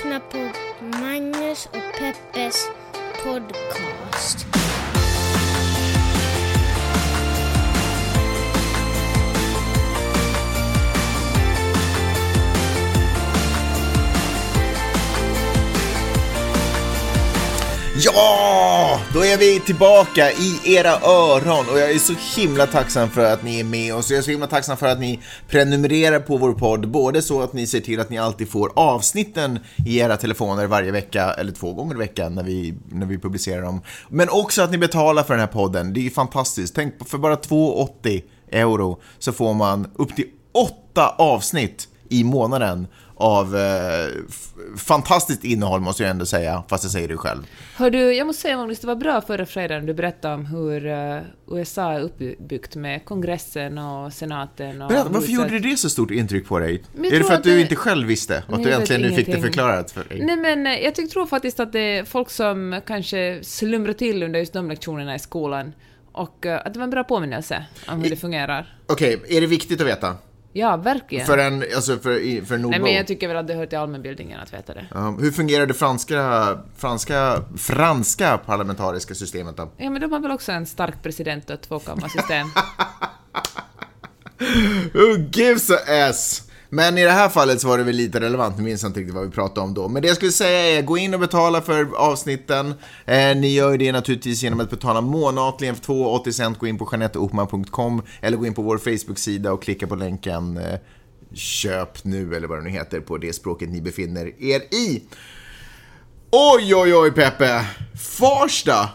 lyssnar på Magnus och Peppes podcast. Ja! Då är vi tillbaka i era öron och jag är så himla tacksam för att ni är med oss. Jag är så himla tacksam för att ni prenumererar på vår podd, både så att ni ser till att ni alltid får avsnitten i era telefoner varje vecka, eller två gånger i veckan när vi, när vi publicerar dem. Men också att ni betalar för den här podden. Det är ju fantastiskt. Tänk på, för bara 2,80 euro så får man upp till åtta avsnitt i månaden av eh, fantastiskt innehåll måste jag ändå säga, fast jag säger det själv. Hör du, jag måste säga Magnus, det var bra förra fredagen du berättade om hur uh, USA är uppbyggt med kongressen och senaten och... Berätta, varför gjorde det så stort intryck på dig? Är det för att, du det- inte själv visste? Och att du äntligen nu fick det förklarat för dig? Nej men eh, jag tyck, tror faktiskt att det är folk som kanske slumrar till under just de lektionerna i skolan och eh, att det var en bra påminnelse om hur det fungerar. Okej, är det viktigt att veta? Ja, verkligen. För en, alltså för, för en Nej nordbo? men jag tycker väl att det hör till allmänbildningen att veta det. Ja, hur fungerar det franska, franska, franska parlamentariska systemet då? Ja men de har väl också en stark president och ett tvåkammarsystem. Who gives a S? Men i det här fallet så var det väl lite relevant, nu minns jag inte riktigt vad vi pratade om då. Men det jag skulle säga är, gå in och betala för avsnitten. Eh, ni gör ju det naturligtvis genom att betala månatligen för 2,80 cent. Gå in på janetteopman.com eller gå in på vår Facebook-sida och klicka på länken eh, Köp nu, eller vad det nu heter, på det språket ni befinner er i. Oj, oj, oj, Peppe! Farsta!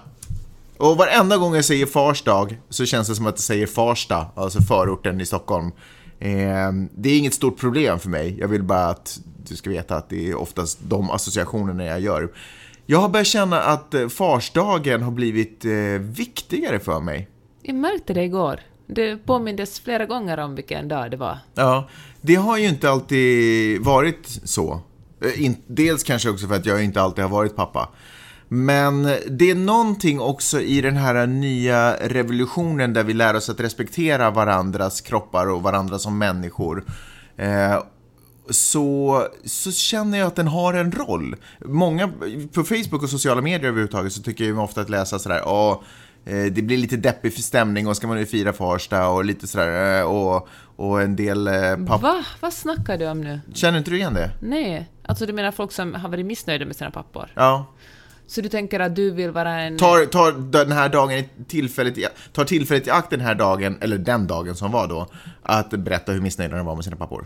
Och varenda gång jag säger Farsdag så känns det som att jag säger Farsta, alltså förorten i Stockholm. Eh, det är inget stort problem för mig. Jag vill bara att du ska veta att det är oftast de associationerna jag gör. Jag har börjat känna att eh, farsdagen har blivit eh, viktigare för mig. Jag märkte det igår. Det påmindes flera gånger om vilken dag det var. Ja, det har ju inte alltid varit så. Eh, Dels kanske också för att jag inte alltid har varit pappa. Men det är någonting också i den här nya revolutionen där vi lär oss att respektera varandras kroppar och varandra som människor. Eh, så, så känner jag att den har en roll. Många, på Facebook och sociala medier överhuvudtaget så tycker jag ofta att läsa sådär, ja, eh, det blir lite deppig stämning och ska man nu fira Farsta och lite sådär, eh, och, och en del papp... Va? Vad snackar du om nu? Känner inte du igen det? Nej. Alltså du menar folk som har varit missnöjda med sina pappor? Ja. Så du tänker att du vill vara en... Tar, tar den här dagen tillfället i, tar tillfället i akt den här dagen, eller den dagen som var då, att berätta hur missnöjda de var med sina pappor.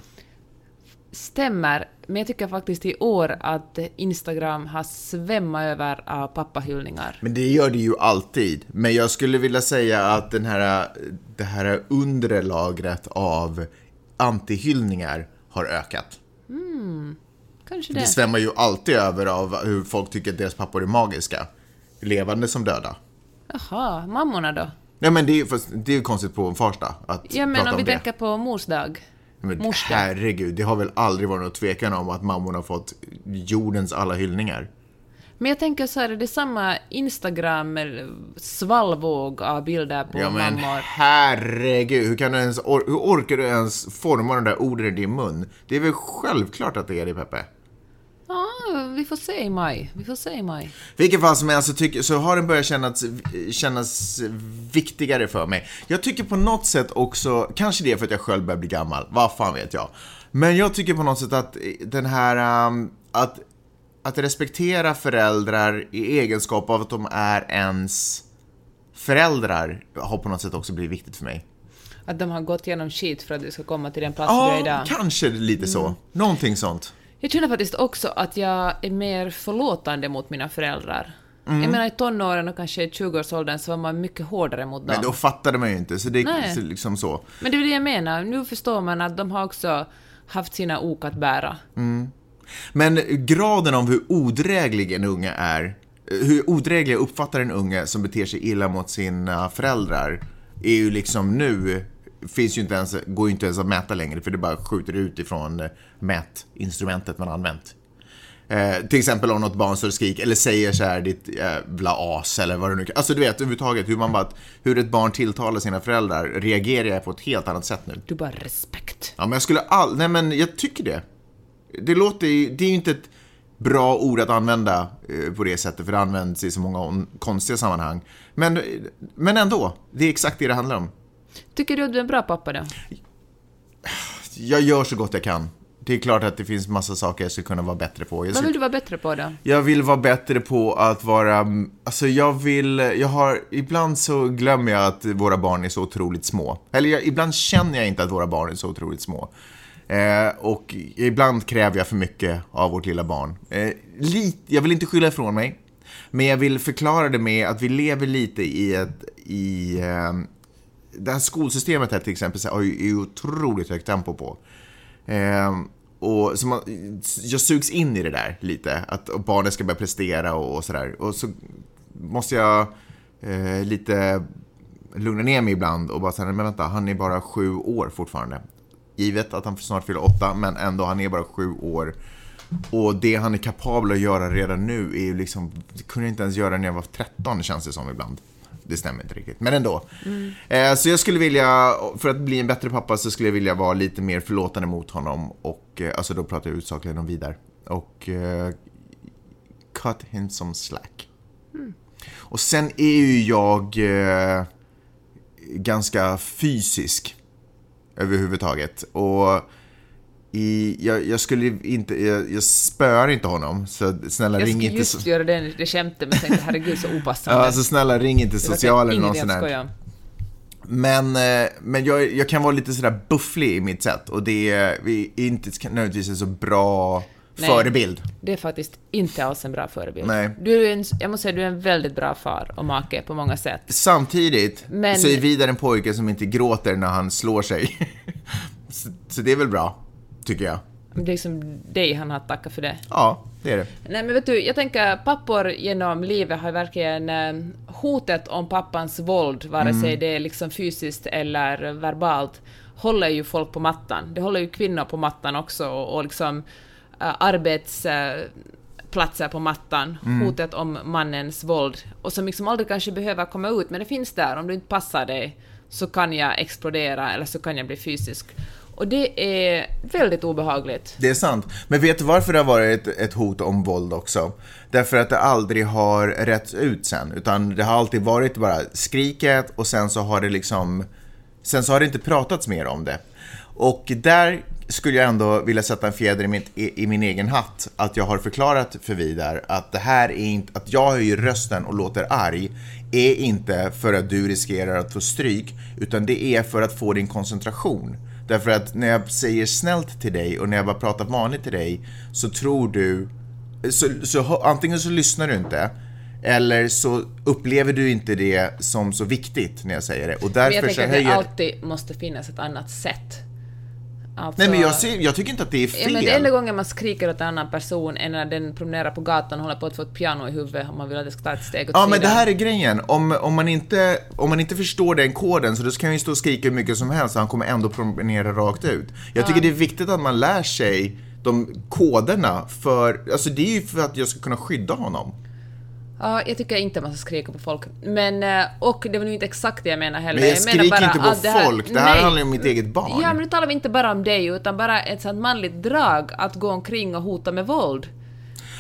Stämmer, men jag tycker faktiskt i år att Instagram har svämmat över av pappahyllningar. Men det gör det ju alltid. Men jag skulle vilja säga att den här, det här undre lagret av antihyllningar har ökat. Kanske Det det. svämmar ju alltid över av hur folk tycker att deras pappor är magiska. Levande som döda. Jaha, mammorna då? Ja men det är ju det är konstigt på en farsdag att Ja men prata om vi om det. tänker på mors dag. Men Mors dag. herregud, det har väl aldrig varit någon tvekan om att mammorna har fått jordens alla hyllningar. Men jag tänker så här, är det samma Instagram svallvåg av bilder på Ja men mammor? herregud, hur, kan du ens hur orkar du ens forma de där orden i din mun? Det är väl självklart att det är det Peppe? Ja, vi får se i maj. Vi får se i maj. Vilken fall som helst så, tycker, så har den börjat kännas, kännas viktigare för mig. Jag tycker på något sätt också, kanske det är för att jag själv börjar bli gammal, vad fan vet jag. Men jag tycker på något sätt att den här, um, att, att respektera föräldrar i egenskap av att de är ens föräldrar har på något sätt också blivit viktigt för mig. Att de har gått igenom skit för att du ska komma till den plats du är Ja, idag. kanske lite så. Någonting sånt. Jag känner faktiskt också att jag är mer förlåtande mot mina föräldrar. Mm. Jag menar i tonåren och kanske i 20-årsåldern så var man mycket hårdare mot dem. Men då fattade man ju inte, så det är liksom så. Men det är det jag menar, nu förstår man att de har också haft sina ok att bära. Men graden av hur odräglig en unge är, hur odräglig jag uppfattar en unge som beter sig illa mot sina föräldrar, är ju liksom nu, finns ju inte ens, går ju inte ens att mäta längre för det bara skjuter ut ifrån eh, mätinstrumentet man använt. Eh, till exempel om något barn står och skriker eller säger så här ditt jävla as eller vad det nu kan. Alltså du vet överhuvudtaget hur man bara, hur ett barn tilltalar sina föräldrar reagerar jag på ett helt annat sätt nu. Du bara respekt. Ja, men jag skulle all... Nej, men jag tycker det. Det låter ju... Det är ju inte ett... bra ord att använda eh, på det sättet, för det används i så många on- konstiga sammanhang. Men, men ändå, det är exakt det det handlar om. Tycker du att du är en bra pappa då? Jag gör så gott jag kan. Det är klart att det finns massa saker jag skulle kunna vara bättre på. Vad vill du vara bättre på då? jag vill vara bättre på att vara, alltså jag vill, jag har, ibland så glömmer jag att våra barn är så otroligt små. Eller jag, ibland känner jag inte att våra barn är så otroligt små. Eh, och ibland kräver jag för mycket av vårt lilla barn. Eh, lit, jag vill inte skylla ifrån mig, men jag vill förklara det med att vi lever lite i ett, i, eh, det här skolsystemet här till exempel så har ju otroligt högt tempo på. Eh, och så man, jag sugs in i det där lite, att barnen ska börja prestera och, och sådär. Och så måste jag eh, lite lugna ner mig ibland och bara säga, men vänta, han är bara sju år fortfarande. Givet att han snart fyller åtta, men ändå, han är bara sju år. Och det han är kapabel att göra redan nu är ju liksom, det kunde jag inte ens göra när jag var 13 känns det som ibland. Det stämmer inte riktigt, men ändå. Eh, så jag skulle vilja, för att bli en bättre pappa så skulle jag vilja vara lite mer förlåtande mot honom och, eh, alltså då pratar jag huvudsakligen om Vidar. Och eh, cut him some slack. Och sen är ju jag eh, ganska fysisk överhuvudtaget. Och i, jag, jag skulle inte, jag, jag spöar inte honom, så snälla Jag ring skulle inte just så... göra det, det skämtet, men tänkte herregud så opassande. Ja, alltså snälla ring inte socialen eller jag där. skojar. Men, eh, men jag, jag kan vara lite sådär bufflig i mitt sätt och det är vi inte nödvändigtvis en så bra Nej. förebild. Det är faktiskt inte alls en bra förebild. Nej. Du är en, jag måste säga, du är en väldigt bra far och make på många sätt. Samtidigt Men- så är Vidar en pojke som inte gråter när han slår sig. så, så det är väl bra, tycker jag. Det är liksom dig han har tackat för det. Ja, det är det. Nej men vet du, jag tänker pappor genom livet har verkligen eh, hotet om pappans våld, vare sig det är liksom fysiskt eller verbalt, håller ju folk på mattan. Det håller ju kvinnor på mattan också och, och liksom äh, arbetsplatser på mattan. Hotet om mannens våld. Och som liksom aldrig kanske behöver komma ut, men det finns där. Om du inte passar dig så kan jag explodera eller så kan jag bli fysisk. Och det är väldigt obehagligt. Det är sant. Men vet du varför det har varit ett, ett hot om våld också? Därför att det aldrig har rätts ut sen, utan det har alltid varit bara skriket och sen så har det liksom... Sen så har det inte pratats mer om det. Och där skulle jag ändå vilja sätta en fjäder i, mitt, i, i min egen hatt, att jag har förklarat för Vidar att det här är inte, att jag höjer rösten och låter arg, är inte för att du riskerar att få stryk, utan det är för att få din koncentration. Därför att när jag säger snällt till dig och när jag bara pratar vanligt till dig så tror du... Så, så antingen så lyssnar du inte eller så upplever du inte det som så viktigt när jag säger det. Och Men därför jag så tänker att höjer... det alltid måste finnas ett annat sätt. Alltså, Nej men jag, ser, jag tycker inte att det är Ja, fel. men det enda gången man skriker åt en annan person är när den promenerar på gatan och håller på att få ett piano i huvudet och man vill att det ska ta ett steg åt Ja, sidan. men det här är grejen. Om, om, man inte, om man inte förstår den koden så då kan han ju stå och skrika hur mycket som helst och han kommer ändå promenera rakt ut. Jag tycker det är viktigt att man lär sig de koderna för, alltså det är ju för att jag ska kunna skydda honom. Ja, jag tycker inte man ska skrika på folk. Men, eh, och det var nu inte exakt det jag menar heller. Men jag menar skriker bara inte på det här, folk, det här Nej. handlar ju om mitt eget barn. Ja, men nu talar vi inte bara om dig, utan bara ett sånt manligt drag att gå omkring och hota med våld.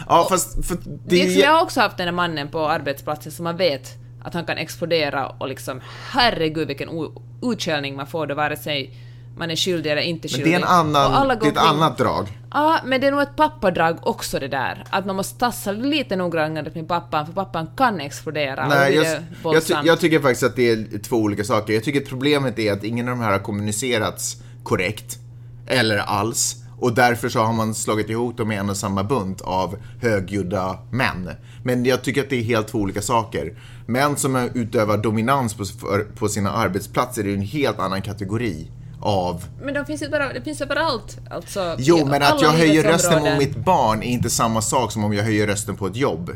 Ja, fast för Det liksom, jag har också haft den där mannen på arbetsplatsen som man vet att han kan explodera och liksom herregud vilken utskällning man får då vare sig man är skyldig eller inte Men skyldig. det är, en annan, det är ett annat drag. Ja, men det är nog ett pappadrag också det där. Att man måste tassa lite noggrannare med pappan, för pappan kan explodera Nej, jag, jag, ty, jag tycker faktiskt att det är två olika saker. Jag tycker att problemet är att ingen av de här har kommunicerats korrekt, eller alls. Och därför så har man slagit ihop dem i en och samma bunt av högljudda män. Men jag tycker att det är helt två olika saker. Män som utövar dominans på, på sina arbetsplatser är en helt annan kategori av... Men de finns ju bara, det finns överallt. Alltså, Jo, men att jag höjer rösten mot mitt barn är inte samma sak som om jag höjer rösten på ett jobb.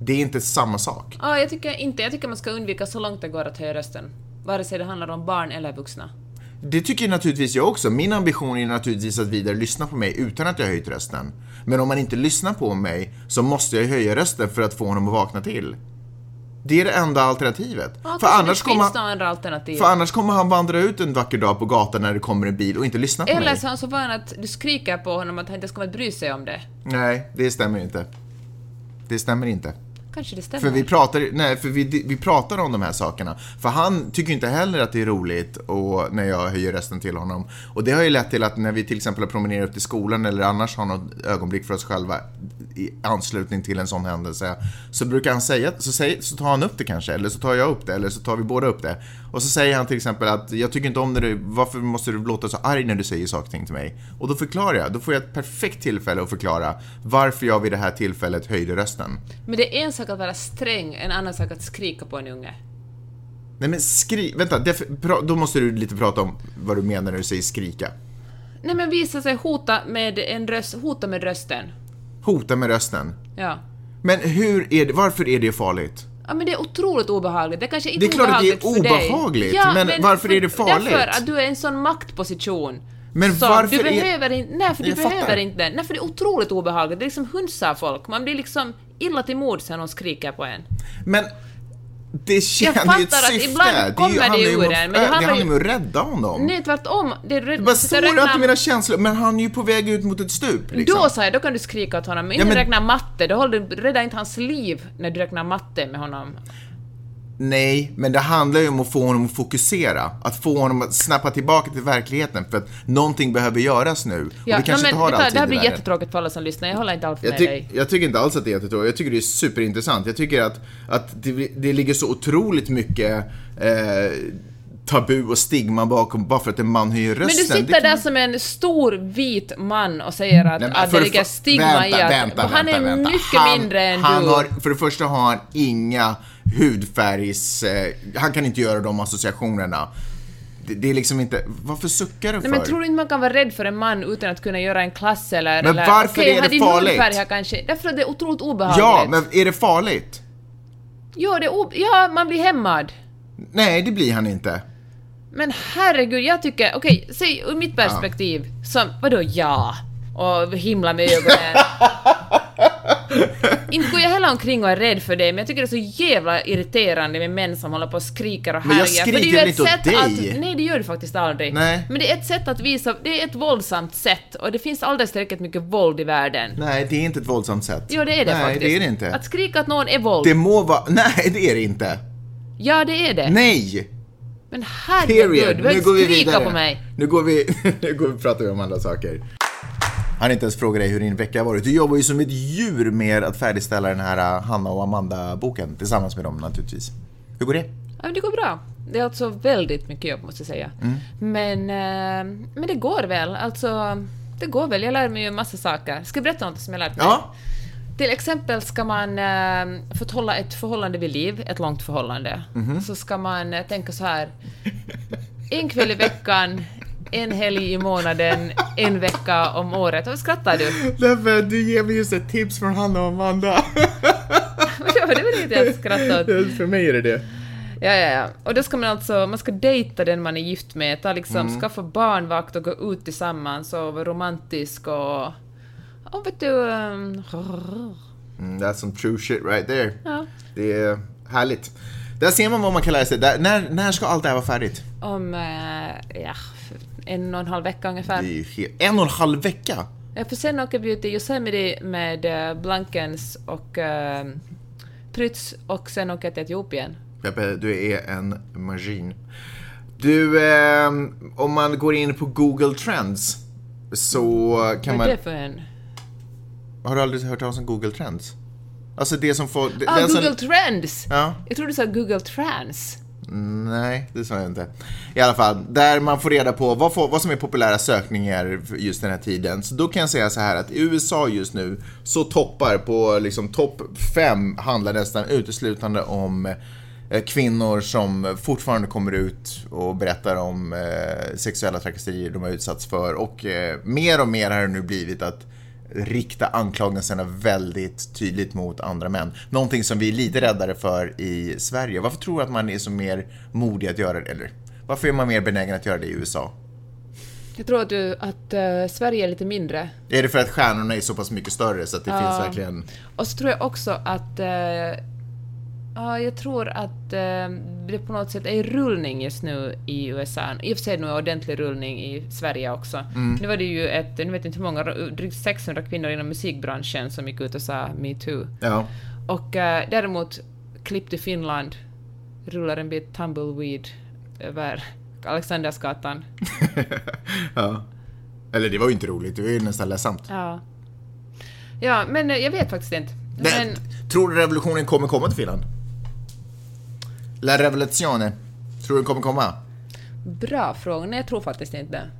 Det är inte samma sak. Ja, jag tycker inte. Jag tycker man ska undvika så långt det går att höja rösten. Vare sig det handlar om barn eller vuxna. Det tycker naturligtvis jag också. Min ambition är naturligtvis att vidare lyssna på mig utan att jag höjt rösten. Men om man inte lyssnar på mig så måste jag höja rösten för att få honom att vakna till. Det är det enda alternativet. Ja, för, annars kommer han, andra alternativ. för annars kommer han vandra ut en vacker dag på gatan när det kommer en bil och inte lyssna på Eller mig. så är han så van att du skriker på honom att han inte ska bry sig om det. Nej, det stämmer inte. Det stämmer inte. Kanske det stämmer. För vi pratar, nej, för vi, vi pratar om de här sakerna. För han tycker inte heller att det är roligt och när jag höjer rösten till honom. Och det har ju lett till att när vi till exempel har promenerat upp till skolan eller annars har något ögonblick för oss själva i anslutning till en sån händelse. Så brukar han säga, så, säger, så tar han upp det kanske, eller så tar jag upp det, eller så tar vi båda upp det. Och så säger han till exempel att jag tycker inte om när du, varför måste du låta så arg när du säger saker och ting till mig? Och då förklarar jag, då får jag ett perfekt tillfälle att förklara varför jag vid det här tillfället höjde rösten. Men det är en sak att vara sträng, en annan sak att skrika på en unge. Nej men skri... Vänta, då måste du lite prata om vad du menar när du säger skrika. Nej men visa sig hota med en röst, hota med rösten. Hota med rösten. Ja. Men hur är det, varför är det farligt? Ja men det är otroligt obehagligt. Det kanske inte Det är klart att det är obehagligt för dig. obehagligt, men varför är det farligt? Därför att du är i en sån maktposition. Men Så varför du är- behöver inte, nej för du behöver fattar. inte, nej för det är otroligt obehagligt. Det är liksom hunsar folk. Man blir liksom illa till mods när någon skriker på en. Men det tjänar ju ett fattar att syfte. ibland det är ju- kommer det ju ur att- en, men det det handlar ju- om att rädda honom. Nej tvärtom. Det är rädd, Vad så sårar inte mina känslor, men han är ju på väg ut mot ett stup. Liksom. Då sa jag, då kan du skrika åt honom. Men Ja, inte men- räkna matte, då håller du, räddar inte hans liv när du räknar matte med honom. Nej, men det handlar ju om att få honom att fokusera. Att få honom att snappa tillbaka till verkligheten för att någonting behöver göras nu. och vi kanske no, inte men, har vet du, all det här blir jättetråkigt för alla som lyssnar, jag håller inte alls Jag, med ty- dig. jag tycker inte alls att det är jättetråkigt. Jag tycker det är superintressant. Jag tycker att, att det, det ligger så otroligt mycket eh, tabu och stigma bakom bara för att en man höjer rösten. Men du sitter där som en stor vit man och säger att, Nej, att det ligger stigma vänta, i att vänta, han är vänta, vänta. mycket han, mindre än han du. Har, för det första har han inga hudfärgs... Eh, han kan inte göra de associationerna. Det, det är liksom inte... Varför suckar du för? Nej, men tror du inte man kan vara rädd för en man utan att kunna göra en klass eller... Men eller, varför okej, är det din farligt? hudfärg här kanske... Därför att det är otroligt obehagligt. ja, men är det farligt? Jo, det är ja, man blir hämmad. Nej, det blir han inte. Men herregud, jag tycker... Okej, säg ur mitt perspektiv. Som, vadå ja? Och himla med ögonen. inte går jag heller omkring och är rädd för det, men jag tycker det är så jävla irriterande med män som håller på och skriker och Men jag härjar. För det är skriker ju väl ett inte åt sätt dig? Att, nej, det gör du faktiskt aldrig. Nej. Men det är ett sätt att visa... Det är ett våldsamt sätt och det finns alldeles tillräckligt mycket våld i världen. Nej, det är inte ett våldsamt sätt. Jo, det är det Nej, faktiskt. det är det inte. Att skrika att någon är våld. Det må vara... Nej, det är det inte. Ja, det är det. Nej! Men herregud, du går vi skrika vidare. på mig. Nu går vi... nu går vi pratar vi om andra saker. Han inte ens frågat dig hur din vecka har varit. Du jobbar ju som ett djur med att färdigställa den här uh, Hanna och Amanda-boken tillsammans med dem naturligtvis. Hur går det? Ja, det går bra. Det är alltså väldigt mycket jobb måste jag säga. Mm. Men, eh, men det går väl. Alltså, det går väl. Jag lär mig ju en massa saker. Ska jag berätta något som jag lärt mig? Ja. Till exempel ska man, eh, för att hålla ett förhållande vid liv, ett långt förhållande, Mhm. så ska man eh, tänka så här. En kväll i veckan, en helg i månaden, en vecka om året. Vad skrattar du? Därför du ger mig just ett tips från Hanna och Amanda. det var väl inget jag skrattade åt. För mig är det det. Ja, ja, ja. Och då ska man alltså, man ska dejta den man är gift med, ta liksom, skaffa barnvakt och gå ut tillsammans och vara romantisk och... Och vet du... Um, Mm, that's some true shit right there. ja, Det är härligt. Där ser man vad man kan lära sig. Där, när, när ska allt det här vara färdigt? om, eh, ja, en och en halv vecka Det är ungefär. ju helt, en och en halv vecka. Ja, för sen åker vi ut till Yosemite med eh, Blankens och uh, Prytz och sen åker jag till Etiopien. Peppe, du är en maskin. Du, eh, om man går in på Google Trends så kan Vad man... är det för en? Har du aldrig hört talas om Google Trends? Alltså det som får... det- Ah, den som- Google Trends! Ja. Jag trodde du sa Google Trans. Nej, det sa jag inte. I alla fall, där man får reda på vad, får, vad som är populära sökningar just den här tiden. Så då kan jag säga så här att i USA just nu så toppar på liksom topp fem handlar nästan uteslutande om eh, kvinnor som fortfarande kommer ut och berättar om eh, sexuella trakasserier de har utsatts för och eh, mer och mer har det nu blivit att rikta anklagelserna väldigt tydligt mot andra män. Någonting som vi är lite räddare för i Sverige. Varför tror du att man är så mer modig att göra det? Eller varför är man mer benägen att göra det i USA? Jag tror att, du, att eh, Sverige är lite mindre. Är det för att stjärnorna är så pass mycket större så att det finns verkligen... Och så tror jag också att eh, Ja, jag tror att eh, det på något sätt är rullning just nu i USA. I och för sig nu är ordentlig rullning i Sverige också. Mm. Nu var det ju ett, nu vet inte hur många, drygt 600 kvinnor inom musikbranschen som gick ut och sa metoo. Ja. Och eh, däremot, klipp till Finland, rullar en bit tumbleweed över Alexandersgatan. ja. Eller det var ju inte roligt, det var ju nästan ledsamt. Ja. Ja, men eh, jag vet faktiskt inte. Men, tror du revolutionen kommer komma till Finland? La revoluzione. Tror du den kommer komma? bra fråga. Nej, jag tror faktiskt inte det.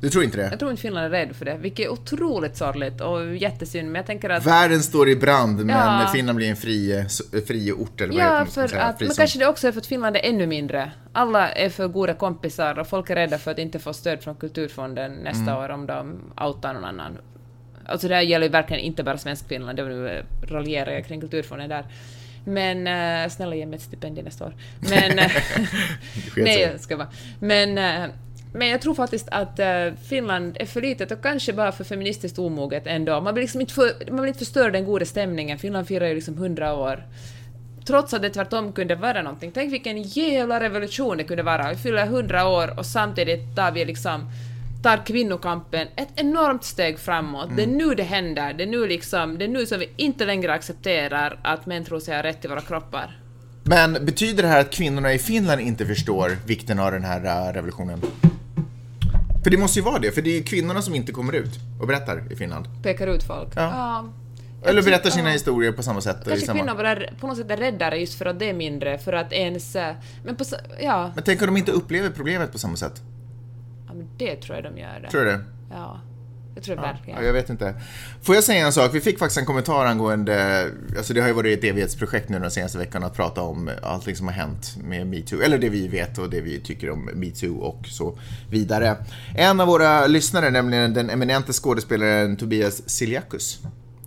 Du tror inte det? Jag tror inte Finland är rädd för det, vilket är otroligt sorgligt och jättesynd, men jag tänker att... Världen står i brand, men Ja. Finland blir en fri, fri ort, eller vad Ja, heter det? för Säga, att, men kanske det också är för att Finland är ännu mindre. Alla är för goda kompisar och folk är rädda för att inte få stöd från Kulturfonden nästa Mm. år om de outar någon annan. Alltså det här gäller ju verkligen inte bara svensk Finland, det nu raljerar jag kring Kulturfonden där. Men eh, snälla ge mig ett stipendium nästa år. Men... eh, nej, jag ska vara. Men, eh, men jag tror faktiskt att eh, Finland är för litet och kanske bara för feministiskt omoget ändå. Man vill liksom inte, för, man vill inte förstöra den goda stämningen. Finland firar ju liksom 100 år. Trots att det tvärtom kunde vara någonting. Tänk vilken jävla revolution det kunde vara. Vi fyller 100 år och samtidigt tar vi liksom tar kvinnokampen ett enormt steg framåt. Det är nu det händer. Det är nu liksom, det är nu som vi inte längre accepterar att män tror sig ha rätt till våra kroppar. Men betyder det här att kvinnorna i Finland inte förstår vikten av den här äh, revolutionen? För det måste ju vara det, för det är ju kvinnorna som inte kommer ut och berättar i Finland. Pekar ut folk. Ja. Jag Eller berättar sina ja. historier på samma sätt. i Kanske samma... kvinnor bara på något sätt är räddare just för att det är mindre, för att ens... eh, Men på ja, Men tänk om de inte upplever problemet på samma sätt? Ja det tror jag de gör. Tror du det? Ja, jag tror det verkligen. Ja, jag vet inte. Får jag säga en sak? Vi fick faktiskt en kommentar angående, alltså det har ju varit ett evighetsprojekt nu den senaste veckan att prata om allting som har hänt med metoo, eller det vi vet och det vi tycker om metoo och så vidare. En av våra lyssnare, nämligen den eminente skådespelaren Tobias Siliakus,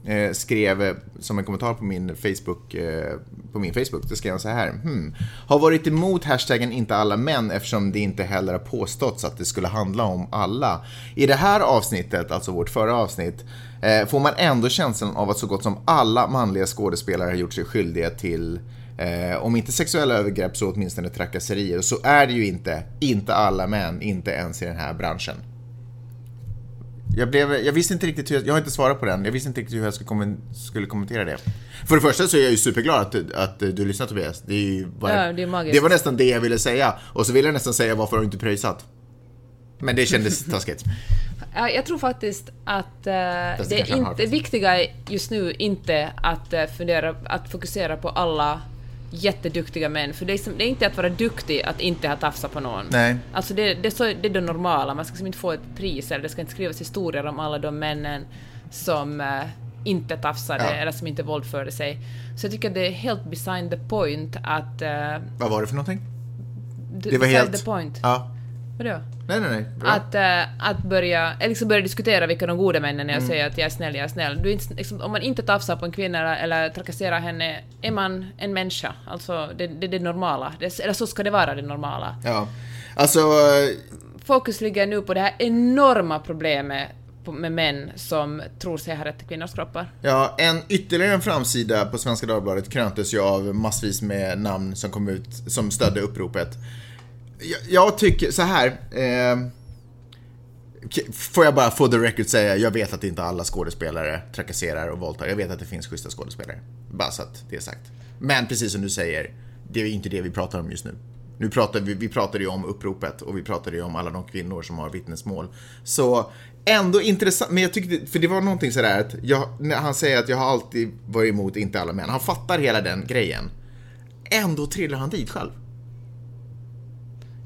eh, skrev eh, som en kommentar på min Facebook, eh, på min Facebook, då skrev han så här. Hmm, har varit emot hashtaggen inte alla män eftersom det inte heller har påståtts att det skulle handla om alla. I det här avsnittet, alltså vårt förra avsnitt, eh, får man ändå känslan av att så gott som alla manliga skådespelare har gjort sig skyldiga till Eh, om inte sexuella övergrepp så åtminstone trakasserier. Så är det ju inte. Inte alla män, inte ens i den här branschen. Jag, blev, jag visste inte riktigt hur jag, jag har inte svarat på den. Jag visste inte riktigt hur jag skulle, kommen, skulle kommentera det. För det första så är jag ju superglad att, att du lyssnar Tobias. Det, är bara, Ja, det är det var nästan det jag ville säga. Och så ville jag nästan säga varför har du inte pröjsat? Men det kändes taskigt. Ja, Jag tror faktiskt att eh, det har inte, viktiga just nu inte att eh, fundera, att fokusera på alla jätteduktiga män, för det är, som, det är inte att vara duktig att inte ha tafsat på någon. Nej. Alltså det, det, är så, det är det normala, man ska liksom inte få ett pris eller det ska inte skrivas historier om alla de männen som eh, inte tafsade Ja. eller som inte våldförde sig. Så jag tycker det är helt beside the point att... Uh, Vad var det för någonting? Det var helt... the point. Ja. Vadå? Nej, nej, nej. Bra. Att, eh, att börja, eller liksom börja diskutera vilka de goda männen är Mm. och säga att jag är snäll, jag är snäll. Du liksom, om man inte tafsar på en kvinna eller, eller trakasserar henne, är man en människa. Alltså, det är det, det normala. Det, eller så ska det vara, det normala. Ja. Alltså, eh, Fokus ligger nu på det här enorma problemet med män som tror sig ha rätt till kvinnors kroppar. Ja, en ytterligare en framsida på Svenska Dagbladet kröntes ju av massvis med namn som kom ut, som stödde uppropet. Jag, jag tycker så här. Eh, får jag bara for the record säga, jag vet att inte alla skådespelare trakasserar och våldtar. Jag vet att det finns schyssta skådespelare. Bara så att det är sagt. Men precis som du säger, det är inte det vi pratar om just nu. Nu pratar vi, vi pratar ju om uppropet och vi pratar ju om alla de kvinnor som har vittnesmål. Så ändå intressant, men jag tyckte, för det var någonting sådär att jag, när han säger att jag har alltid varit emot inte alla män. Han fattar hela den grejen. Ändå trillar han dit själv.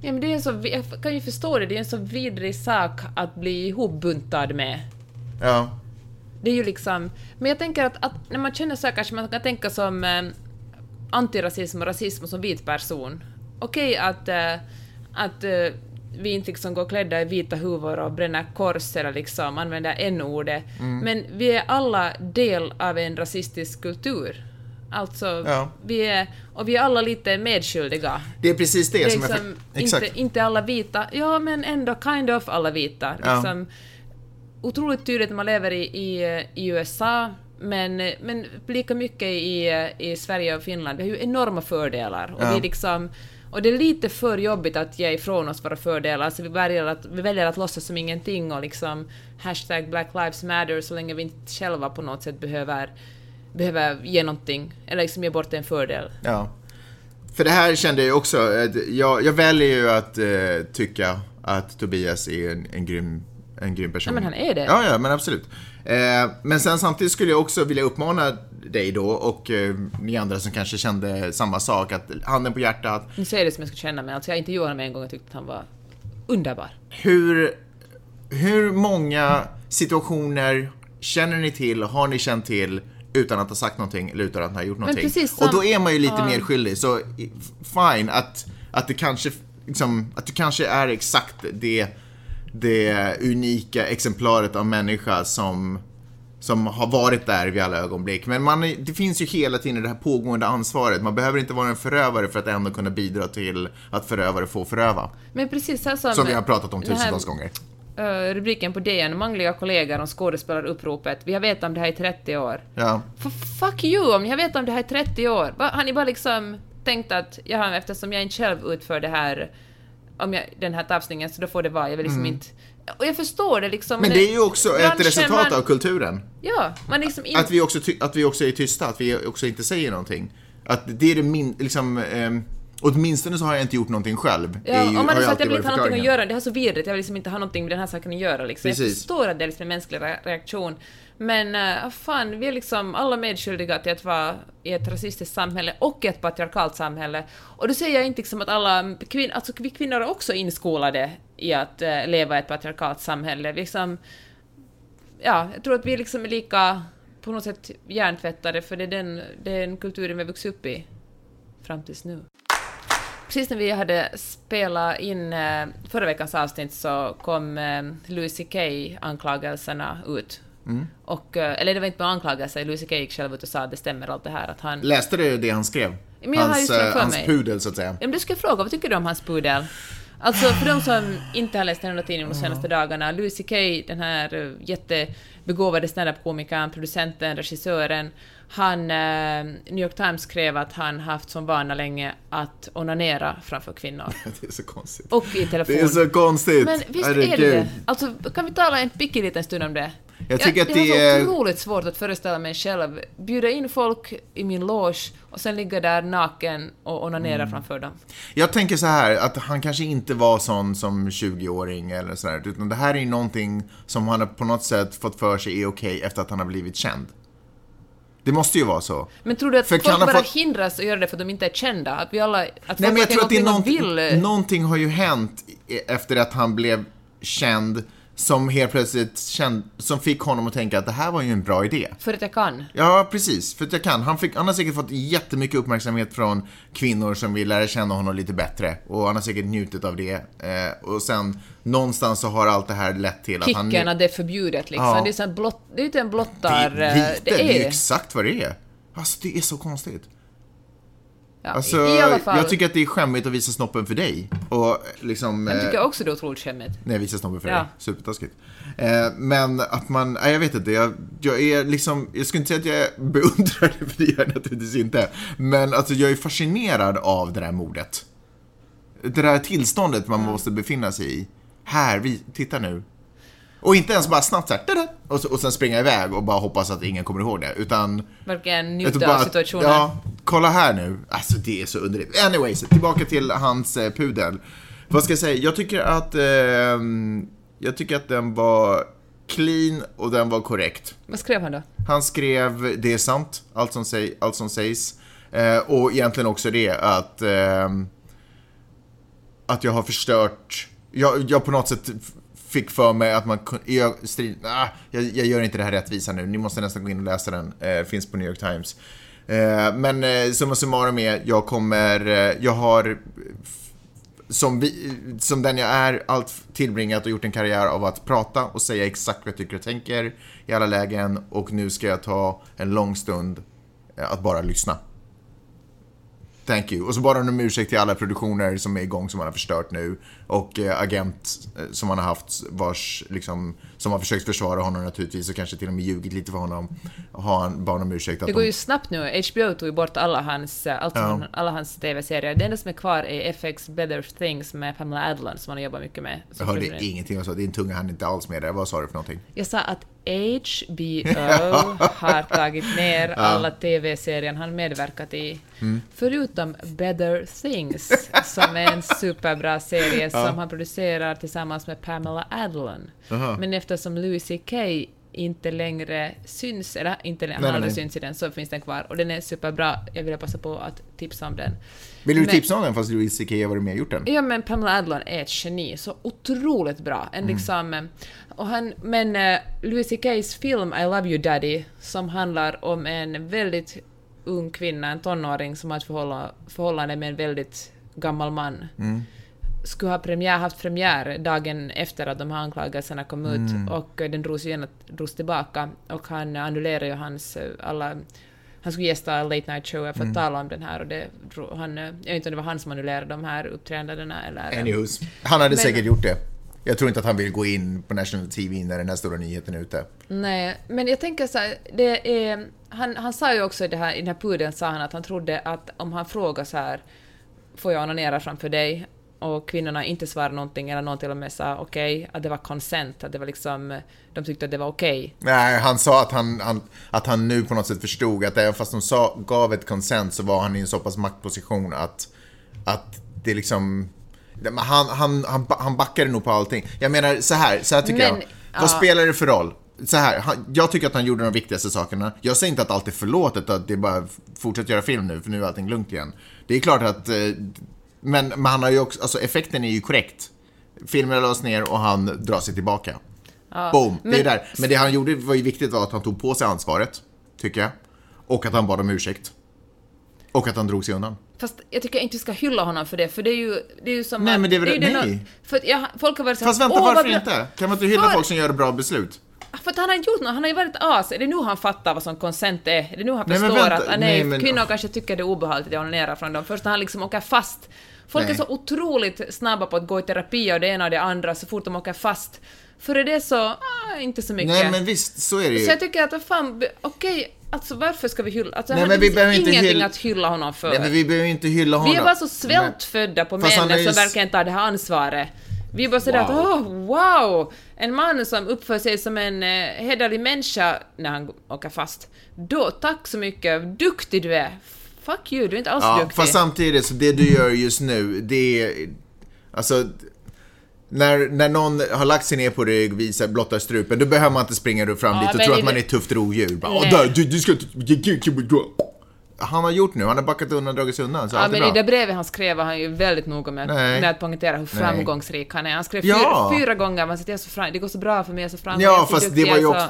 Ja, men det är en så, jag kan ju förstå det, det är en så vidrig sak att bli ihopbuntad med. Ja. Det är ju liksom... Men jag tänker att, att när man känner så här kanske man kan tänka som eh, antirasism och rasism som vit person. Okej att, eh, att eh, vi inte liksom går klädda i vita huvor och bränner kors eller liksom använder n-ordet. Men vi är alla del av en rasistisk kultur. Alltså, Ja. vi är... Och vi är alla lite medskyldiga. Det är precis det, Det är som jag... liksom för- Exakt. inte, inte alla vita, ja men ändå kind of alla vita. Ja. Liksom, Otroligt tydligt när man lever i, i, i USA Men, men lika mycket i, i Sverige och Finland, vi har ju enorma fördelar. Och, Ja. vi liksom, och det är lite för jobbigt att ge ifrån oss våra fördelar, så vi väljer att, vi väljer att låtsas som ingenting och liksom hashtag Black Lives Matter så länge vi inte själva på något sätt behöver, behöver ge någonting, eller liksom ge bort en fördel. Ja. För det här kände jag också, jag, jag väljer ju att eh, tycka att Tobias är en, en, grym, en grym person. Ja, men han är det. Ja, ja, men absolut. Eh, men sen samtidigt skulle jag också vilja uppmana dig då och eh, ni andra som kanske kände samma sak, att handen på hjärtat, Nu säger det som jag skulle känna, men alltså jag intervjuade honom en gång och tyckte att han var underbar. hur, hur många situationer känner ni till, har ni känt till utan att ha sagt någonting eller utan att ha gjort någonting? som- Och då är man ju lite Ja. mer skyldig, så fine att, att det kanske, liksom, att det kanske är exakt det, det unika exemplaret av människa som som har varit där vid alla ögonblick. Men man, det finns ju hela tiden det här pågående ansvaret. Man behöver inte vara en förövare för att ändå kunna bidra till att förövare får föröva. Men precis här som... Som vi har pratat om tusentals gånger. Eh, rubriken på DN, manliga kollegor om skådespelaruppropet. Vi har vetat om det här i 30 år. Ja. F- fuck you, om ni har vetat om det här i 30 år. Va, har ni bara liksom tänkt att, jaha, eftersom jag inte själv utför det här, om jag, den här tafsningen, så då får det vara. Jag vill liksom inte... Och jag förstår det liksom. Mm. Men det är ju också ett resultat man, av kulturen. Ja, man liksom. Att vi, också att vi också är tysta, att vi också inte säger någonting. Att det är det min, liksom, ehm, åtminstone så har jag inte gjort någonting själv. Ja, är ju- om man är så att jag vill inte ha någonting att göra, det här är så vidrigt, jag vill liksom inte ha någonting med den här saken att göra liksom. Jag förstår att det är liksom en mänsklig re- reaktion. Men uh, fan, vi är liksom alla medskyldiga till att vara i ett rasistiskt samhälle och ett patriarkalt samhälle. Och då säger jag inte liksom att alla kvinnor, alltså vi kvinnor är också inskolade i att eh, leva i ett patriarkalt samhälle. Vi liksom, ja, jag tror att vi liksom är lika på något sätt hjärntvättade för det är den, den kulturen vi har vuxit upp i fram tills nu. Precis när vi hade spelat in eh, förra veckans avsnitt så kom eh, Louis CK anklagelserna ut. Och, eh, eller det var inte bara anklagelser, Louis CK gick själv ut och sa att det stämmer allt det här att han... Läste du det han skrev? Hans hans mig. pudel, så att säga. Ja, men du ska fråga, vad tycker du om hans pudel? Alltså för de som inte har läst den här tidningen de senaste dagarna, Louis CK, den här jättebegåvade standup-komikern, producenten, regissören, han, eh, New York Times skrev att han haft som vana länge att onanera framför kvinnor. Det är så konstigt. Och i telefon. Det är så konstigt. Men visst är det det? Alltså, kan vi tala en liten stund om det? Jag tycker att det det är är- så otroligt svårt att föreställa mig själv bjuda in folk i min loge och sen ligga där naken och onanera Mm. framför dem. Jag tänker så här, att han kanske inte var sån som 20-åring eller sådär, utan det här är ju någonting som han på något sätt fått för sig är okej efter att han har blivit känd. Det måste ju vara så. Men tror du att För folk bara få- hindras att göra det för att de inte är kända? Att vi alla... Att Nej, men jag tror att det är någonting, vill... någonting har ju hänt efter att han blev känd som helt plötsligt känd, som fick honom att tänka att det här var ju en bra idé. För att jag kan. Ja, precis. För att jag kan. Han, fick, han har säkert fått jättemycket uppmärksamhet från kvinnor som vill lära känna honom lite bättre. Och han har säkert njutit av det. Eh, och sen någonstans så har allt det här lett till att han... Kicken att det är förbjudet liksom. Ja. Det är så här blott... Det är en det, blottar... är eh, lite, det är ju är... exakt vad det är. Alltså, det är så konstigt. Ja, Alltså, i, alla fall. jag tycker att det är skämmigt att visa snoppen för dig. Och liksom... Jag eh, tycker också det är otroligt skämmigt. Nej, visa snoppen för Ja. dig. Supertaskigt. Eh, men att man, nej jag vet inte, jag, jag är liksom, jag skulle inte säga att jag beundrar det, för det gör jag naturligtvis inte. Men alltså jag är fascinerad av det där mordet. Det där tillståndet man måste befinna sig i. Här, vi, titta nu. Och inte ens bara snabbt såhär, och, så, och sen springa iväg och bara hoppas att ingen kommer ihåg det. Utan Verkligen jag njuta bara av situationen. Ja, kolla här nu. Alltså det är så underligt. Anyways, tillbaka till hans eh, pudel. Vad ska jag säga? Jag tycker att ehm, jag tycker att den var clean och den var korrekt. Vad skrev han då? Han skrev det är sant, allt som, säg, allt som sägs. Eh, och egentligen också det att ehm, att jag har förstört, jag, jag på något sätt fick för mig att man kunde, jag, strid, ah, jag, jag gör inte det här rättvisa nu, ni måste nästan gå in och läsa den, eh, finns på New York Times. Eh, men eh, summa summarum är, jag kommer, eh, jag har som, vi, som den jag är, allt tillbringat och gjort en karriär av att prata och säga exakt vad jag tycker och tänker i alla lägen och nu ska jag ta en lång stund att bara lyssna. Thank you. Och så bara om ursäkt till alla produktioner som är igång som man har förstört nu och eh, agent eh, som han har haft vars, liksom, som har försökt försvara honom naturligtvis och kanske till och med ljugit lite för honom. Har han bad om ursäkt. Att Det går de, ju snabbt nu. HBO tog ju bort alla hans, eh, allt från alla hans TV-serier. Det enda som är kvar är FX Better Things med Pamela Adlon som han har jobbat mycket med. jag hörde producent. ingenting och så, din tunga hann inte alls med det. Vad sa du för någonting? Jag sa att HBO har tagit ner alla TV-serier han medverkat i. Mm. Förutom Better Things, som är en superbra serie som han producerar tillsammans med Pamela Adlon. Men eftersom Louis CK inte längre syns, eller inte längre, Nej, han nej, aldrig syns i den, så finns den kvar. Och den är superbra. Jag vill passa på att tipsa om den. Vill du Men- tipsa om den fast Louis CK har varit med och gjort den? Ja, men Pamela Adlon är ett geni, så otroligt bra. En liksom, eh, och han, men uh, Louis CKs film I Love You Daddy, som handlar om en väldigt ung kvinna, en tonåring, som har ett förhålla, förhållande med en väldigt gammal man, skulle ha premiär, haft premiär dagen efter att de här anklagelserna kom ut och eh, den drogs, igen, drogs tillbaka och han annullerade ju hans alla han skulle gästa Late Night Show för att tala om den här och det, han, jag vet inte om det var han som annulerade de här uppträdandena eller... Anywho's. Han hade Men- säkert gjort det. Jag tror inte att han vill gå in på National TV när den här stora nyheten är ute. Nej, men jag tänker så här, det är, han, han sa ju också i, det här, i den här pudeln sa han att han trodde att om han frågar så här, får jag onanera framför dig? Och kvinnorna inte svarade någonting, eller någon till och med sa okej, att det var consent, att det var liksom, de tyckte att det var okej. Nej, han sa att han, han, att han nu på något sätt förstod att även fast de sa, gav ett consent så var han i en så pass maktposition att, att det liksom... Han, han, han, han backade nog på allting. Jag menar, så här, så här tycker Men, jag. ja. Vad spelar det för roll? Så här, han, jag tycker att han gjorde de viktigaste sakerna. Jag säger inte att allt är förlåtet, att det är bara fortsätt göra film nu, för nu är allting lugnt igen. Det är klart att... eh, Men, men han har ju också, alltså effekten är ju korrekt. Filmen lades ner och han drar sig tillbaka. Boom, det är men- där. Men det han gjorde var ju viktigt var att han tog på sig ansvaret, tycker jag. Och att han bad om ursäkt. Och att han drog sig undan. Fast jag tycker inte vi ska hylla honom för det, för det är ju, det är ju som Nej, att, men det är väl- ju den- nej. För att jag, folk har varit så här, Fast vänta, "Åh, vad varför bra." inte? Kan man inte hylla För- folk som gör bra beslut? För att han har inte gjort något, han har ju varit as. Är det nu han fattar vad som konsent är? Är det nu han Nej, förstår att ah, nej, nej, men- kvinnor kanske tycker det är obehagligt att jag onanerar från dem? Först när han liksom åker fast. Folk Nej. är så otroligt snabba på att gå i terapi och det ena och det andra så fort de åker fast. Före det så, ah, inte så mycket. Nej, men visst, så är det ju. Så jag tycker att, vad fan, okej, alltså varför ska vi hylla? Alltså, Nej, men vi behöver inte ingenting hylla- att hylla honom för. Nej, men vi behöver inte hylla honom. Vi är bara så svältfödda på Fast männen är ju som s- verkligen tar det här ansvaret. Vi är bara sådär Wow. att åh, wow! En man som uppför sig som en eh, hederlig människa när han åker fast. Då, tack så mycket, duktig du är. Fuck you, du är inte alls Ja, duktig. fast samtidigt, så det du gör just nu, det är... Alltså... När, när någon har lagt sig ner på rygg, visar, blottar strupen, då behöver man inte springa fram Ja, dit och tro i att man är ett tufft rovdjur. Bara, Åh, Nej. där, du, du ska. Han har gjort nu, han har backat undan, dragit sig undan, så Ja, men i bra. det brevet han skrev var han ju väldigt noga med, Nej. med att poängtera hur framgångsrik han är. Han skrev Ja. fyra, fyra gånger, man säger så fram, det går så bra för mig, jag är så framgångsrik, Ja, fast det var ju också...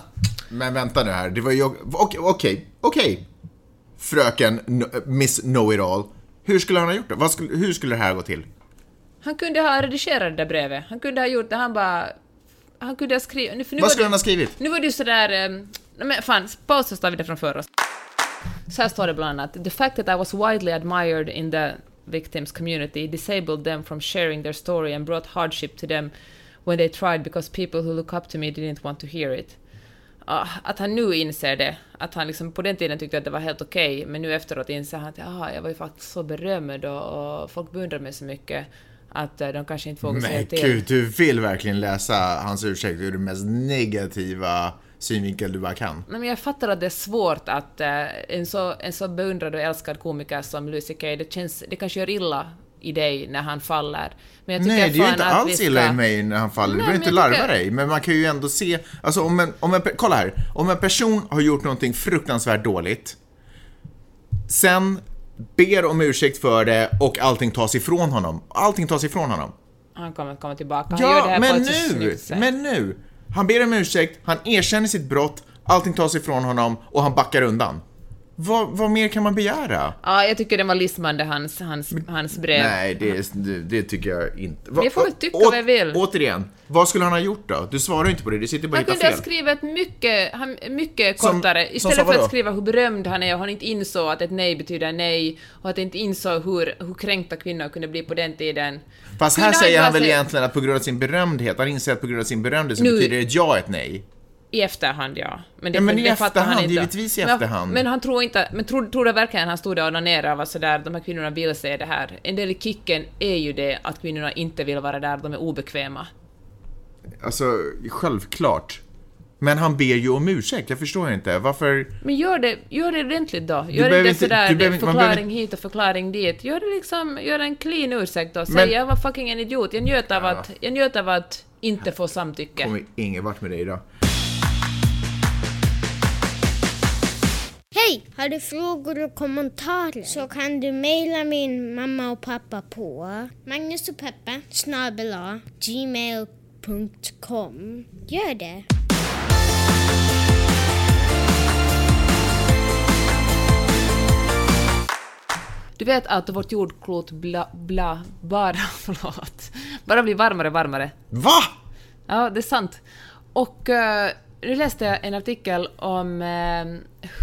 Men vänta nu här, det var ju... Okej, okej, okej. Fröken no, Miss Know-It-All. Hur skulle han ha gjort det? Skulle, hur skulle det här gå till? Han kunde ha redigerat det där brevet. Han kunde ha gjort det, han bara... Han kunde ha skrivit... Vad skulle det- han ha skrivit? Nu var det ju sådär... Um, men fan, pausa så tar vi det från förra. Så här står det bland annat. The fact that I was widely admired in the victims community disabled them from sharing their story and brought hardship to them when they tried because people who look up to me didn't want to hear it. Ah, att han nu inser det, att han liksom på den tiden tyckte att det var helt okej, men nu efteråt inser han att ah, jag var ju faktiskt så berömd och, och folk beundrar mig så mycket att eh, de kanske inte vågar säga Men till. gud, du vill verkligen läsa hans ursäkt ur den mest negativa synvinkel du bara kan. Men jag fattar att det är svårt att eh, en, så, en så beundrad och älskad komiker som Lucy Kay, det, känns, det kanske gör illa i dig när han faller. Men jag tycker Nej, det är ju inte alls vi illa ska- i mig när han faller. Nej, du behöver inte larva tycker- dig. Men man kan ju ändå se, alltså om en, om en, kolla här. Om en person har gjort någonting fruktansvärt dåligt, sen ber om ursäkt för det och allting tas ifrån honom. Allting tas ifrån honom. Han kommer att komma tillbaka. Han gör det Ja, här men nu! Men nu! Han ber om ursäkt, han erkänner sitt brott, allting tas ifrån honom och han backar undan. Vad, vad mer kan man begära? Ja, jag tycker den var lismande, hans, hans, hans brev. Nej, det, det, tycker jag inte. Men jag får väl tycka vad jag vill. Återigen, vad skulle han ha gjort då? Du svarar inte på det, du sitter bara och Han hittar kunde fel. ha skrivit mycket, han- mycket Som- kortare. som Istället sa för att skriva hur berömd han är och han inte insåg att ett nej betyder nej och att han inte insåg hur, hur kränkta kvinnor kunde bli på den tiden. Fast Kunde här säger han väl egentligen att på grund av sin berömdhet, han inser att på grund av sin berömdhet så Nu- betyder ett ja ett nej. I efterhand, ja. Men, det, Ja, men i det han efterhand, inte. givetvis i efterhand. Men han tror inte... Men tror, tror du verkligen han stod där och onanerade och var sådär, de här kvinnorna vill se det här? En del i kicken är ju det att kvinnorna inte vill vara där, de är obekväma. Alltså, självklart. Men han ber ju om ursäkt, jag förstår inte. Varför? Men gör det, gör det ordentligt då. Gör det inte sådär, du behöver förklaring behöver- hit och förklaring dit. Gör det liksom, gör en clean ursäkt då. Säg Men- jag var fucking en idiot, jag njöt av, att, jag njöt av att inte få samtycke. kommer ingen vart med dig idag. Hej! Har du frågor och kommentarer så kan du mejla min mamma och pappa på Magnus och Peppe snabel A, gmail.com. Gör det! Du vet att vårt jordklot bla, bla, bara, förlåt, bara blir varmare och varmare. Va? Ja, det är sant. Och eh, nu läste jag en artikel om eh,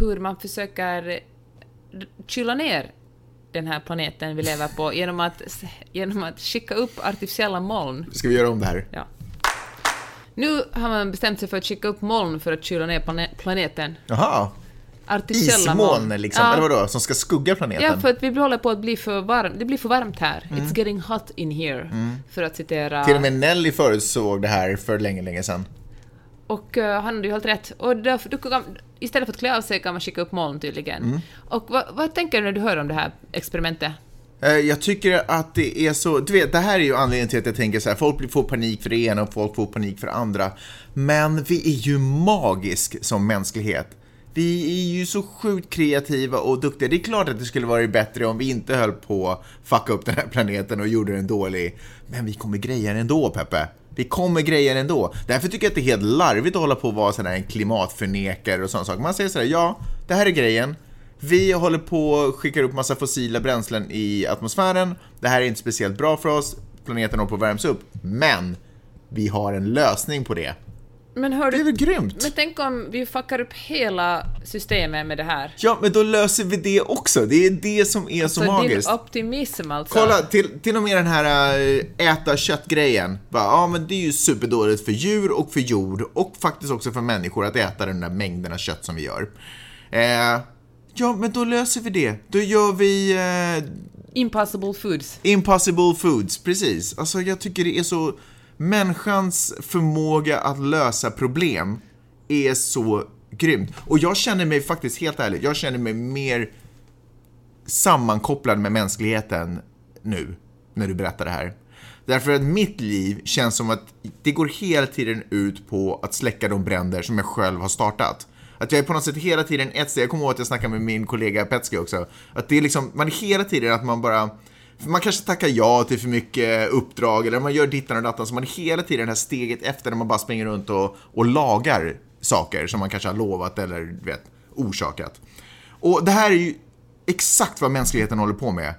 hur man försöker kyla ner den här planeten vi lever på genom att, genom att skicka upp artificiella moln. Ska vi göra om det här? Ja. Nu har man bestämt sig för att skicka upp moln för att kyla ner plane- planeten. Jaha. Artificiella moln. Ismoln liksom, Ja. eller vadå? Som ska skugga planeten? Ja, för att vi håller på att bli för varmt. Det blir för varmt här. Mm. It's getting hot in here. För att citera... Till och med Nelly förutsåg det här för länge, länge sedan. Och eh, han hade ju helt rätt. Och därför, då kan, istället för att klä av sig kan man skicka upp moln tydligen. Mm. Och vad, vad tänker du när du hör om det här experimentet? Eh, Jag tycker att det är så, du vet, det här är ju anledningen till att jag tänker så här, folk får panik för det ena och folk får panik för det andra. Men vi är ju magisk som mänsklighet. Vi är ju så sjukt kreativa och duktiga. Det är klart att det skulle varit bättre om vi inte höll på att fucka upp den här planeten och gjorde den dålig. Men vi kommer greja den ändå, Peppe. Det kommer grejer ändå. Därför tycker jag att det är helt larvigt att hålla på och vara sådär en klimatförnekare och sådana saker. Man säger sådär, ja, det här är grejen. Vi håller på och skickar upp massa fossila bränslen i atmosfären. Det här är inte speciellt bra för oss. Planeten håller på att värms upp. Men vi har en lösning på det. Men hör Det är du... väl grymt? Men tänk om vi fuckar upp hela systemet med det här. Ja, men då löser vi det också. Det är det som är så, Så magiskt. din optimism alltså. Kolla, till, till och med den här äh, äta kött-grejen. Ja, men det är ju superdåligt för djur och för jord och faktiskt också för människor att äta den där mängden av kött som vi gör. Eh, ja, men då löser vi det. Då gör vi eh, Impossible foods. Impossible foods, precis. Alltså jag tycker det är så... Människans förmåga att lösa problem är så grymt. Och jag känner mig faktiskt, helt ärligt, jag känner mig mer sammankopplad med mänskligheten nu, när du berättar det här. Därför att mitt liv känns som att det går hela tiden ut på att släcka de bränder som jag själv har startat. Att jag är på något sätt hela tiden ett steg, jag kommer ihåg att jag snackade med min kollega Petski också, att det är liksom, man är hela tiden att man bara man kanske tackar ja till för mycket uppdrag eller man gör dittan och dattan så man är hela tiden det här steget efter när man bara springer runt och, och lagar saker som man kanske har lovat eller vet, orsakat. Och det här är ju exakt vad mänskligheten håller på med.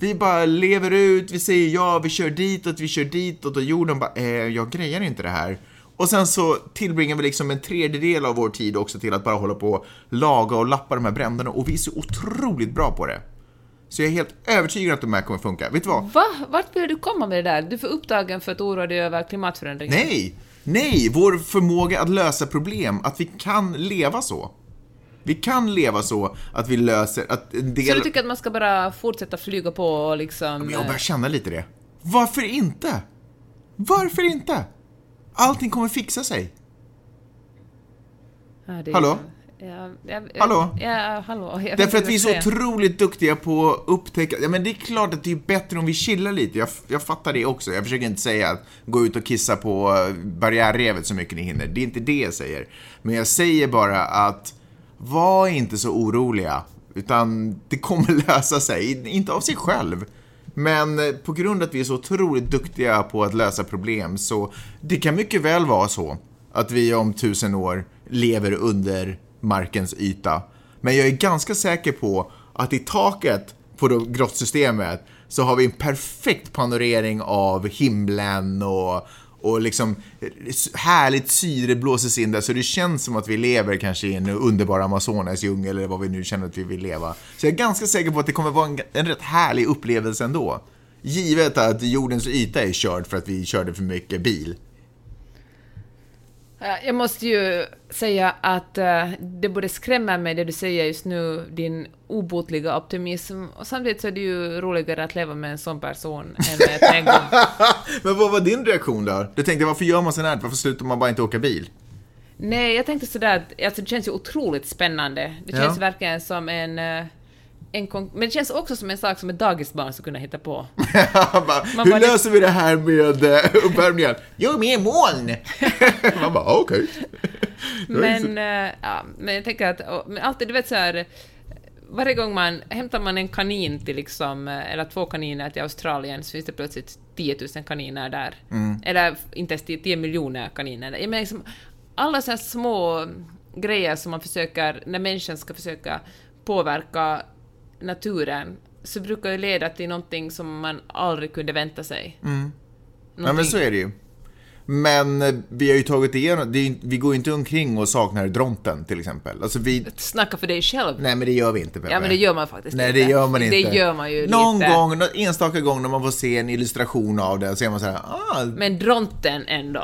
Vi bara lever ut, vi säger ja, vi kör ditåt, vi kör ditåt och jorden bara, eh, jag grejar inte det här. Och sen så tillbringar vi liksom en tredjedel av vår tid också till att bara hålla på och laga och lappa de här bränderna och vi är så otroligt bra på det. Så jag är helt övertygad att de här kommer funka. Vet du vad? Va? Vart vill du komma med det där? Du är för upptagen för att oroa dig över klimatförändringen. Nej! Nej! Vår förmåga att lösa problem, att vi kan leva så. Vi kan leva så att vi löser, att en del... Så du tycker att man ska bara fortsätta flyga på och liksom... Men jag börjar känna lite det. Varför inte? Varför inte? Allting kommer fixa sig. Ja, Hallå? Ja, ja, Hallå? Ja, hallå. Jag Därför att vi är så otroligt duktiga på att upptäcka, ja men det är klart att det är bättre om vi chillar lite, jag, jag fattar det också. Jag försöker inte säga att gå ut och kissa på eh, barriärrevet så mycket ni hinner, det är inte det jag säger. Men jag säger bara att, var inte så oroliga, utan det kommer lösa sig, inte av sig själv. Men eh, på grund av att vi är så otroligt duktiga på att lösa problem så det kan mycket väl vara så att vi om tusen år lever under markens yta. Men jag är ganska säker på att i taket på grottsystemet så har vi en perfekt panorering av himlen och, och liksom härligt syre blåses in där så det känns som att vi lever kanske i en underbar Amazonas djungel eller vad vi nu känner att vi vill leva. Så jag är ganska säker på att det kommer vara en, en rätt härlig upplevelse ändå. Givet att jordens yta är körd för att vi körde för mycket bil. Jag måste ju säga att uh, det både skrämmer mig det du säger just nu, din obotliga optimism, och samtidigt så är det ju roligare att leva med en sån person än med ägg. Men vad var din reaktion då? Du tänkte, varför gör man sånt här? Varför slutar man bara inte åka bil? Nej, jag tänkte sådär att alltså, det känns ju otroligt spännande. Det känns Ja. verkligen som en... en men det känns också som en sak som ett dagisbarn skulle kunna hitta på. bara, hur löser vi det här med eh, uppvärmningen? Gör mer moln! man bara, okej. Men, eh, ja, men jag tänker att, och- men alltid, du vet så här, varje gång man hämtar man en kanin till liksom, eh, eller två kaniner till Australien så finns det plötsligt 10 000 kaniner där. Eller inte ens 10, 10 miljoner kaniner. Jag menar liksom, alla så små grejer som man försöker, när människan ska försöka påverka naturen, så brukar ju leda till någonting som man aldrig kunde vänta sig. Ja, men så är det ju. Men eh, vi har ju tagit igenom, vi går ju inte omkring och saknar Dronten till exempel. Alltså vi, Snacka för dig själv. nej men det gör vi inte Peppe. Ja, men det gör man faktiskt Nej, inte. det gör man inte. Det gör man ju Någon lite. gång, någon enstaka gång när man får se en illustration av den så är man så här, ah, Men dronten ändå.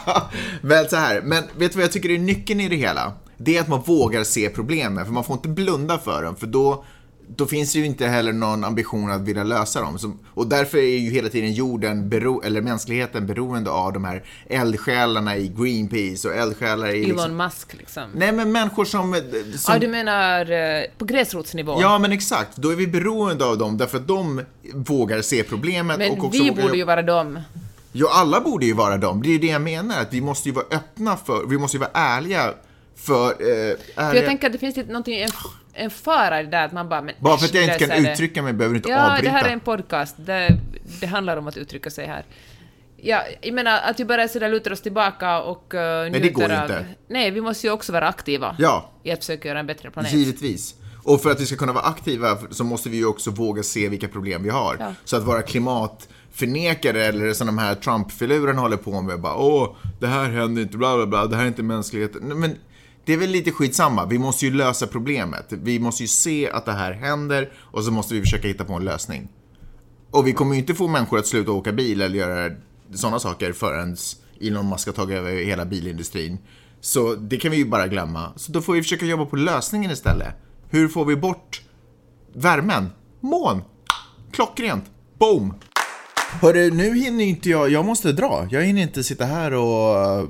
Väl så här, men vet du vad jag tycker är nyckeln i det hela? Det är att man vågar se problemen, för man får inte blunda för dem, för då, då finns det ju inte heller någon ambition att vilja lösa dem. Så, och därför är ju hela tiden jorden, bero, eller mänskligheten, beroende av de här eldsjälarna i Greenpeace och eldsjälar i... Liksom, Elon Musk liksom. nej, men människor som... som Ja, du menar eh, på gräsrotsnivå? Ja, men exakt. Då är vi beroende av dem, därför att de vågar se problemet men och också vi borde ju vara dem. Ja, alla borde ju vara dem. Det är ju det jag menar, att vi måste ju vara öppna för, vi måste ju vara ärliga för... Eh, ärliga. För jag tänker att det finns lite någonting, en, fara i det där att man bara... Men, Bara för att jag inte kan det. uttrycka mig behöver du inte Ja, avbryta. det här är en podcast. Det, det handlar om att uttrycka sig här. Ja, jag menar att vi bara sådär lutar oss tillbaka och uh, det njuter går av... inte. Nej, vi måste ju också vara aktiva Ja, i att försöka göra en bättre planet. givetvis. Och för att vi ska kunna vara aktiva så måste vi ju också våga se vilka problem vi har. Ja. Så att vara klimatförnekare eller som de här Trump-filuren håller på med, bara åh, det här händer inte, bla bla bla, det här är inte mänskligheten. Nej, Men det är väl lite skitsamma, vi måste ju lösa problemet. Vi måste ju se att det här händer och så måste vi försöka hitta på en lösning. Och vi kommer ju inte få människor att sluta åka bil eller göra sådana saker förrän Elon Musk har tagit över hela bilindustrin. Så det kan vi ju bara glömma. Så då får vi försöka jobba på lösningen istället. Hur får vi bort värmen? Moln! Klockrent! Boom! Hörru, nu hinner inte jag, jag måste dra. Jag hinner inte sitta här och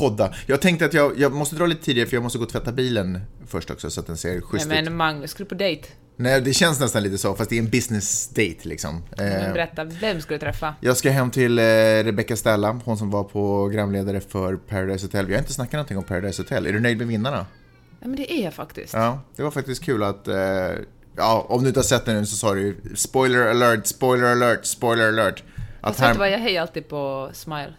podda. Jag tänkte att jag, jag måste dra lite tidigare för jag måste gå och tvätta bilen först också så att den ser Nej, schysst ut. men Magnus, ska du på dejt? Nej, det känns nästan lite så, fast det är en business date liksom. Men Eh, berätta, vem ska du träffa? jag ska hem till eh, Rebecca Stella, hon som var programledare för Paradise Hotel. Vi har inte snackat någonting om Paradise Hotel. Är du nöjd med vinnarna? Ja, men det är jag faktiskt. Ja, det var faktiskt kul att... Eh, ja, om du inte har sett den nu så sa du spoiler alert, spoiler alert, spoiler alert. Att Fast vet du här, vad, jag hejar alltid på Smile.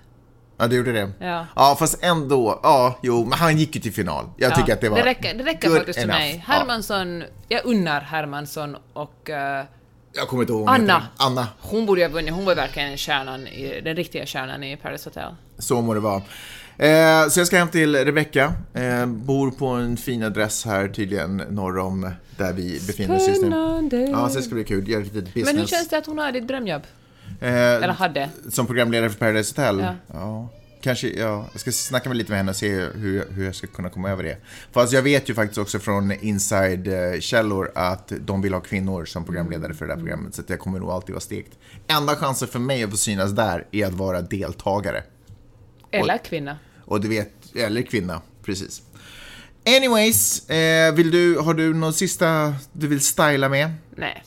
Ja, du gjorde det? Ja. Ja, fast ändå. Ja, jo, men han gick ju till final. Jag tycker Ja, att det var Det räcker, det räcker faktiskt för mig. Ja. Hermansson, jag unnar Hermansson och eh, Jag kommer inte ihåg Anna. heter. Anna. hon borde ju ha vunnit. Hon var verkligen kärnan, i, den riktiga kärnan i Paradise Hotel. Så må det vara. Eh, så jag ska hem till Rebecca. Eh, bor på en fin adress här tydligen norr om där vi befinner oss just nu. Spännande. Ja, så det ska bli kul. Göra lite business. Men hur känns det att hon har ditt drömjobb? Eh, Eller hade? Som programledare för Paradise Hotel? Ja. ja. Kanske, ja. Jag ska snacka med lite med henne och se hur, hur jag ska kunna komma över det. Fast jag vet ju faktiskt också från inside-källor att de vill ha kvinnor som programledare för det där programmet. Så jag kommer nog alltid vara stekt. Enda chansen för mig att få synas där är att vara deltagare. Eller kvinna? Och du vet, eller kvinna, precis. Anyways, eh, vill du, har du något sista du vill styla med? Nej.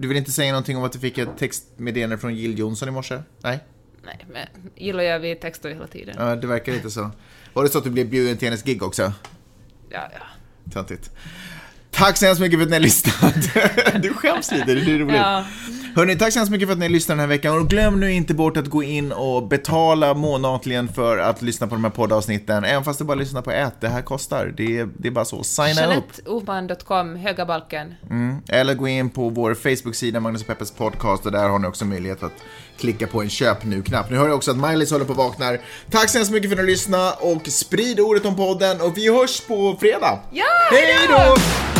Du vill inte säga någonting om att du fick ett textmeddelande från Jill Johnson i morse? Nej? Nej, men gillar jag vi textar ju hela tiden. Ja, det verkar lite så. Var det så att du blev bjuden till hennes gig också? Ja, ja. Töntigt. Tack så hemskt mycket för att ni har lyssnat. Du skäms lite, det är roligt. Ja. Hörni, tack så hemskt mycket för att ni lyssnar den här veckan. Och glöm nu inte bort att gå in och betala månatligen för att lyssna på de här poddavsnitten. Även fast du bara lyssnar på ett, det här kostar. Det är, det är bara så. Signa upp. JeanetteOhman.com, höga balken. Mm. Eller gå in på vår Facebook-sida, Magnus och Peppes podcast, och där har ni också möjlighet att klicka på en köp nu-knapp. Nu hör jag också att Miley håller på att vakna. Tack så hemskt mycket för att ni lyssnade och sprid ordet om podden och vi hörs på fredag. Ja, Hej då!